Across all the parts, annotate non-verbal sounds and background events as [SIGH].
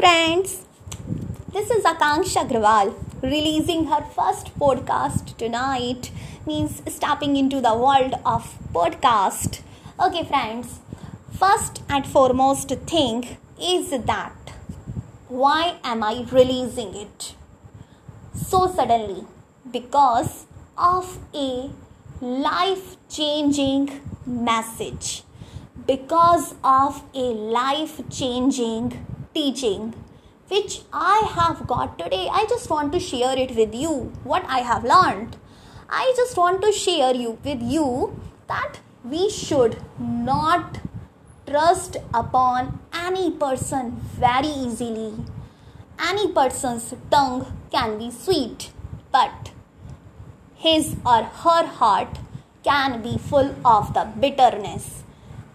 friends. This is Akanksha Agrawal releasing her first podcast tonight means stepping into the world of podcast. Okay friends, first and foremost thing is that why am I releasing it so suddenly? Because of a life changing message because of a life changing teaching which I have got today. I just want to share it with you what I have learned. I just want to share you with you that we should not trust upon any person very easily. Any person's tongue can be sweet, but his or her heart can be full of the bitterness.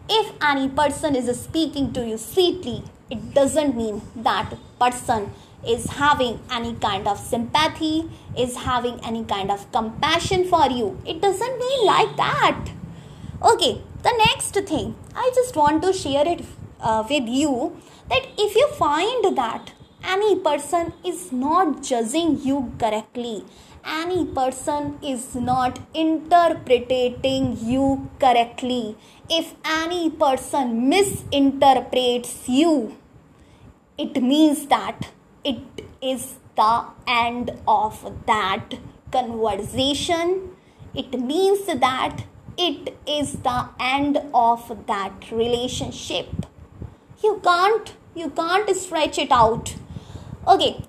If any person is speaking to you sweetly, it doesn't mean that person is having any kind of sympathy, is having any kind of compassion for you. It doesn't mean like that. Okay, the next thing I just want to share it uh, with you that if you find that any person is not judging you correctly, any person is not interpreting you correctly, if any person misinterprets you, it means that it is the end of that conversation. It means that it is the end of that relationship. You can't you can't stretch it out. Okay.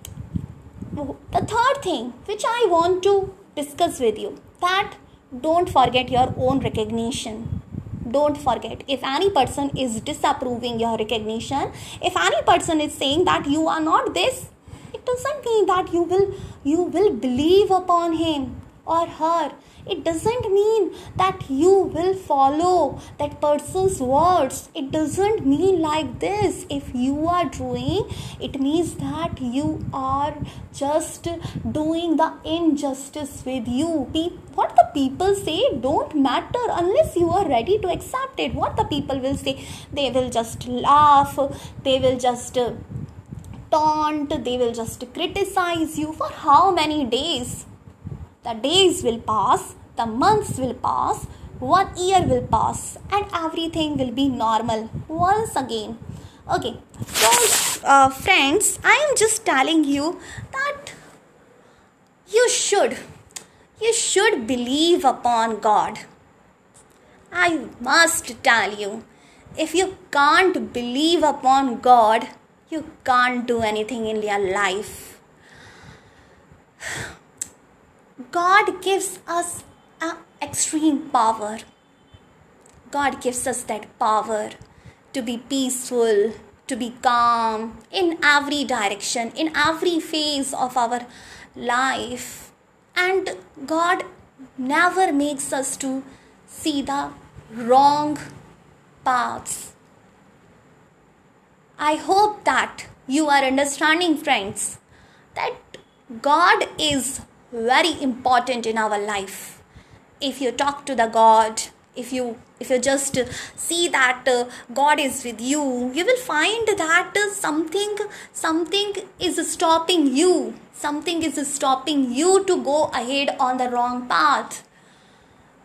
The third thing which I want to discuss with you that don't forget your own recognition. Don't forget. If any person is disapproving your recognition if any person is saying that you are not this it doesn't mean that you will you will believe upon him or her. It doesn't mean that you will follow that person's words. It doesn't mean like this. If you are doing it means that you are just doing the injustice with you. What the people say don't matter unless you are ready to accept it. What the people will say they will just laugh they will just taunt they will just criticize you for how many days the days will pass, the months will pass, one year will pass, and everything will be normal once again. Okay, so uh, friends, I am just telling you that you should, you should believe upon God. I must tell you, if you can't believe upon God, you can't do anything in your life. God gives us an extreme power. God gives us that power to be peaceful, to be calm in every direction, in every phase of our life. And God never makes us to see the wrong paths. I hope that you are understanding, friends, that God is very important in our life. If you talk to the god if you if you just see that uh, god is with you you will find that uh, something something is stopping you. Something is stopping you to go ahead on the wrong path.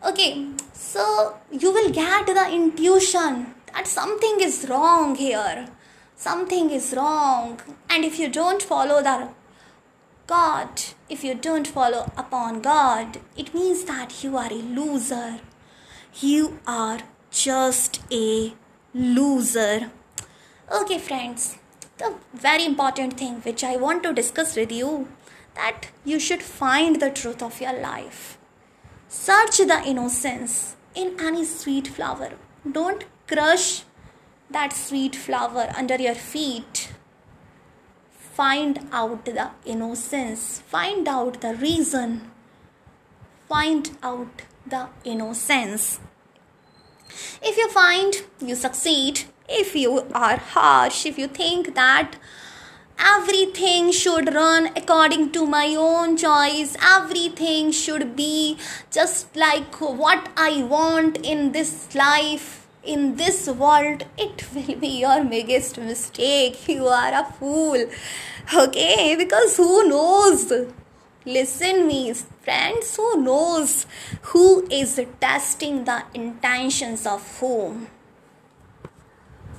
Okay so you will get the intuition that something is wrong here. Something is wrong. And if you don't follow the God, if you don't follow upon God, it means that you are a loser. You are just a loser. Okay, friends, the very important thing which I want to discuss with you that you should find the truth of your life. Search the innocence in any sweet flower. Don't crush that sweet flower under your feet find out the innocence, find out the reason, find out the innocence. If you find you succeed, if you are harsh, if you think that everything should run according to my own choice, everything should be just like what I want in this life, in this world, it will be your biggest mistake. [LAUGHS] You are a fool. Okay, because who knows? Listen, me, friends, who knows who is testing the intentions of whom?